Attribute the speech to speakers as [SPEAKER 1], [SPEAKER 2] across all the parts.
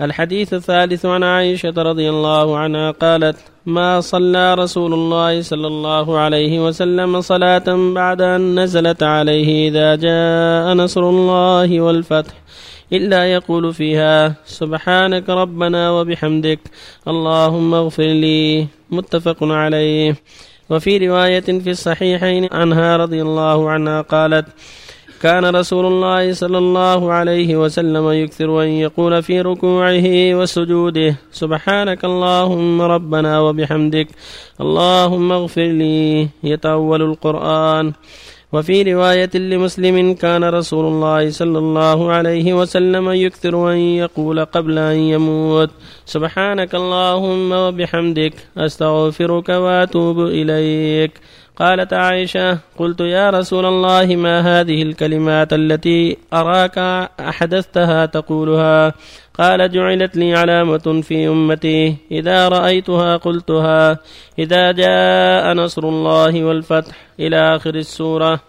[SPEAKER 1] الحديث الثالث عن عائشة رضي الله عنها قالت ما صلى رسول الله صلى الله عليه وسلم صلاة بعد أن نزلت عليه إذا جاء نصر الله والفتح إلا يقول فيها سبحانك ربنا وبحمدك اللهم اغفر لي متفق عليه. وفي رواية في الصحيحين عنها رضي الله عنها قالت كان رسول الله صلى الله عليه وسلم يكثر أن يقول في ركوعه وسجوده سبحانك اللهم ربنا وبحمدك اللهم اغفر لي يتأول القرآن. وفي رواية لمسلم كان رسول الله صلى الله عليه وسلم يكثر أن يقول قبل أن يموت سبحانك اللهم وبحمدك أستغفرك وأتوب إليك. قالت عائشة قلت يا رسول الله ما هذه الكلمات التي أراك أحدثتها تقولها؟ قال جعلت لي علامة في أمتي. إذا رأيتها قلتها. إذا جاء نصر الله والفتح إلى آخر السورة.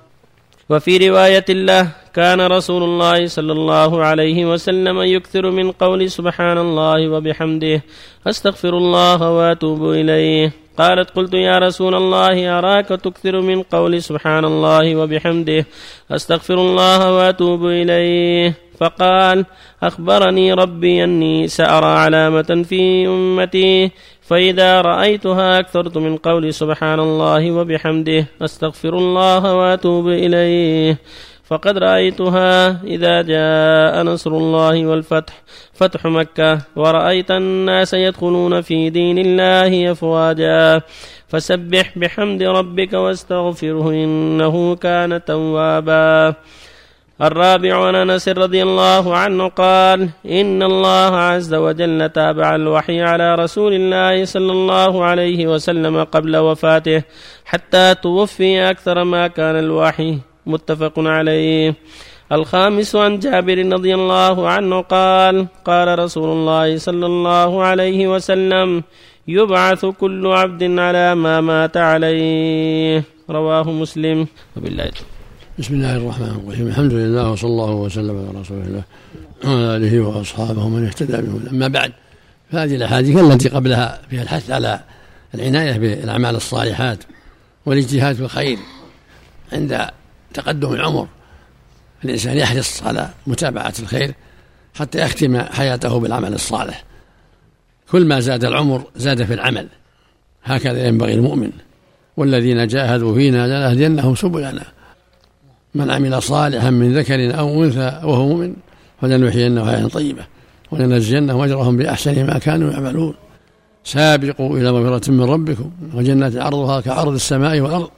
[SPEAKER 1] وفي رواية له كان رسول الله صلى الله عليه وسلم يكثر من قول سبحان الله وبحمده أستغفر الله وأتوب إليه. قالت قلت يا رسول الله أراك تكثر من قول سبحان الله وبحمده؟ أستغفر الله وأتوب إليه. فقال أخبرني ربي أني سأرى علامة في أمتي فإذا رأيتها أكثرت من قول سبحان الله وبحمده أستغفر الله وأتوب إليه. فقد رأيتها إذا جاء نصر الله والفتح فتح مكة ورأيت الناس يدخلون في دين الله أفواجا. فسبح بحمد ربك واستغفره إنه كان توابا. الرابع عن أنس رضي الله عنه قال إن الله عز وجل تابع الوحي على رسول الله صلى الله عليه وسلم قبل وفاته حتى توفي أكثر ما كان الوحي. متفق عليه. الخامس عن جابر رضي الله عنه قال قال رسول الله صلى الله عليه وسلم يبعث كل عبد على ما مات عليه. رواه مسلم. وبالله.
[SPEAKER 2] بسم الله الرحمن الرحيم. الحمد لله وصلى الله وسلم على رسول الله وعلى آله وأصحابه ومن اهتدى بهم. أما بعد فهذه الأحاديث التي قبلها فيها الحث على العناية بالأعمال الصالحات والإجتهاد في الخير عند تقدم العمر. الإنسان يحرص على متابعة الخير حتى يختم حياته بالعمل الصالح. كل ما زاد العمر زاد في العمل. هكذا ينبغي المؤمن. والذين جاهدوا فينا لنهدينهم سبلنا. من عمل صالحا من ذكر أو أنثى وهو مؤمن فلنحيينه حياة طيبة ولنجزينهم أجرهم بأحسن ما كانوا يعملون. سابقوا إلى مغفرة من ربكم وجنة عرضها كعرض السماء والأرض.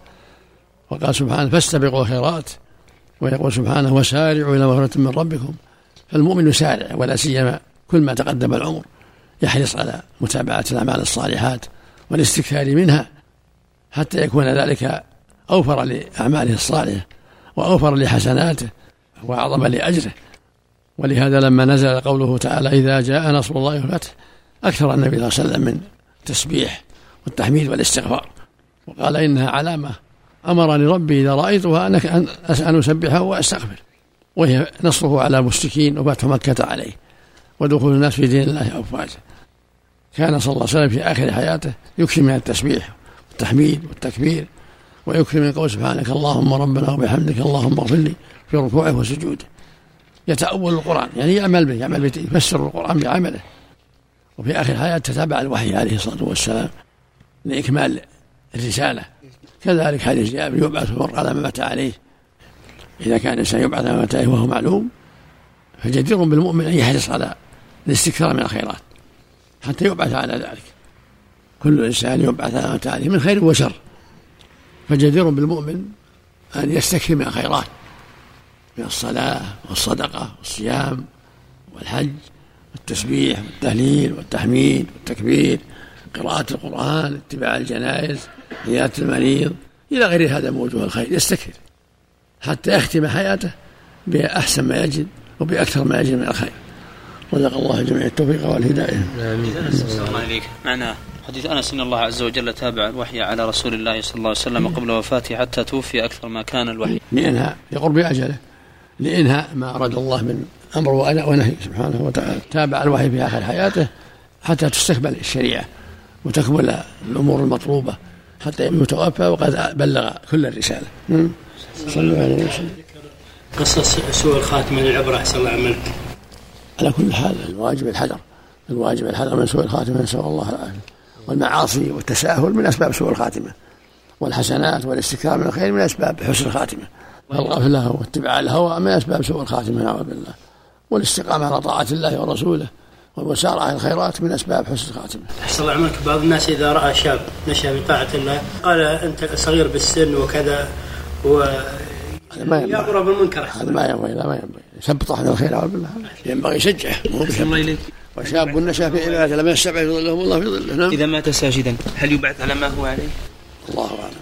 [SPEAKER 2] وقال سبحانه فاستبقوا الخيرات ويقول سبحانه وسارعوا إلى مغفرة من ربكم. فالمؤمن يسارع ولا سيما كل ما تقدم العمر يحرص على متابعة الأعمال الصالحات والاستكثار منها حتى يكون ذلك أوفر لأعماله الصالحة وأوفر لحسناته وأعظم لأجره. ولهذا لما نزل قوله تعالى إذا جاء نصر الله والفتح أكثر النبي صلى الله عليه وسلم من التسبيح والتحميد والاستغفار. وقال إنها علامة أمرني ربي إذا رأيتها أنك أن أسبحه وأستغفر. وهي نصره على المشركين وفتح مكة عليه. ودخول الناس في دين الله أفواجا. كان صلى الله عليه وسلم في آخر حياته يكثر من التسبيح والتحميد والتكبير ويكثر من قول سبحانك اللهم ربنا وبحمدك اللهم اغفر لي في ركوعه وسجوده. يتأول القرآن يعني يعمل به يعمل به يفسر القرآن بعمله. وفي آخر حياته تتابع الوحي عليه الصلاة والسلام لإكمال الرسالة. كذلك حديث جابر يبعث المرء على ما مات عليه. إذا كان الإنسان يبعث على ما مات عليه وهو معلوم فجدير بالمؤمن أن يحرص على الاستكثار من الخيرات حتى يبعث على ذلك. كل إنسان يبعث على ما مات عليه من خير وشر. فجدير بالمؤمن أن يستكثر من الخيرات من الصلاة والصدقة والصيام والحج والتسبيح والتهليل والتحميد والتكبير. قراءة القرآن اتباع الجنائز عيادة المريض إلى غير هذا من وجوه الخير. يستكثر. حتى يختم حياته بأحسن ما يجد وبأكثر ما يجد من الخير. رزق الله جميع التوفيق والهداية.
[SPEAKER 3] آمين. الله إليك معنى حديث أنس أن الله عز وجل تابع الوحي على رسول الله صلى الله عليه وسلم قبل وفاته حتى توفي أكثر ما كان الوحي.
[SPEAKER 2] لإنهاء لقرب أجله لإنهاء ما أراد الله من أمر ونهي سبحانه وتعالى. تابع الوحي في آخر حياته حتى تستكمل الشريعة. وتكمل الأمور المطلوبة حتى يتوفى وقد بلغ كل الرسالة.
[SPEAKER 4] صلى الله عليه وسلم. قصص سوء الخاتمة للعبرة أحسن الله عملك.
[SPEAKER 2] على كل حال الواجب الحذر. الواجب الحذر من سوء الخاتمة نسأل الله العافية. والمعاصي والتساهل من أسباب سوء الخاتمة. والحسنات والاستكثار من الخير من أسباب حسن الخاتمة. والغفلة واتباع الهوى من أسباب سوء الخاتمة نعوذ بالله. والاستقامة على طاعة الله ورسوله. والمسارعة الخيرات من أسباب حسن الخاتمة.
[SPEAKER 4] أحسن الله عملك بعض الناس إذا رأى شاب نشأ في طاعة الله قال أنت صغير بالسن وكذا و ما ينبغي. يأمر بالمنكر
[SPEAKER 2] هذا ما ينبغي لا ما ينبغي. يثبط أحد الخير أعوذ بالله ينبغي يشجعه
[SPEAKER 3] الله إليك.
[SPEAKER 2] وشاب نشأ في عبادة لم يستبعد ظلهم الله في ظله نعم.
[SPEAKER 3] إذا مات ساجدا هل يبعث على ما هو عليه؟
[SPEAKER 2] الله أعلم.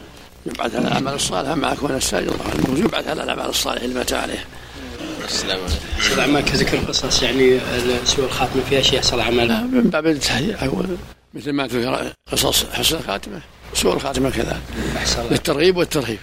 [SPEAKER 2] يبعث على الأعمال الصالحة مع كون الساجد. الله يبعث على الأعمال الصالحة اللي مات عليها
[SPEAKER 4] السلام عليكم. أعمال كذكر قصص يعني سوء الخاتمة في أشياء صلاة أعمال
[SPEAKER 2] من باب التحذير مثل ما ذكر قصص حسن الخاتمة سوء الخاتمة كذلك للترغيب والترهيب.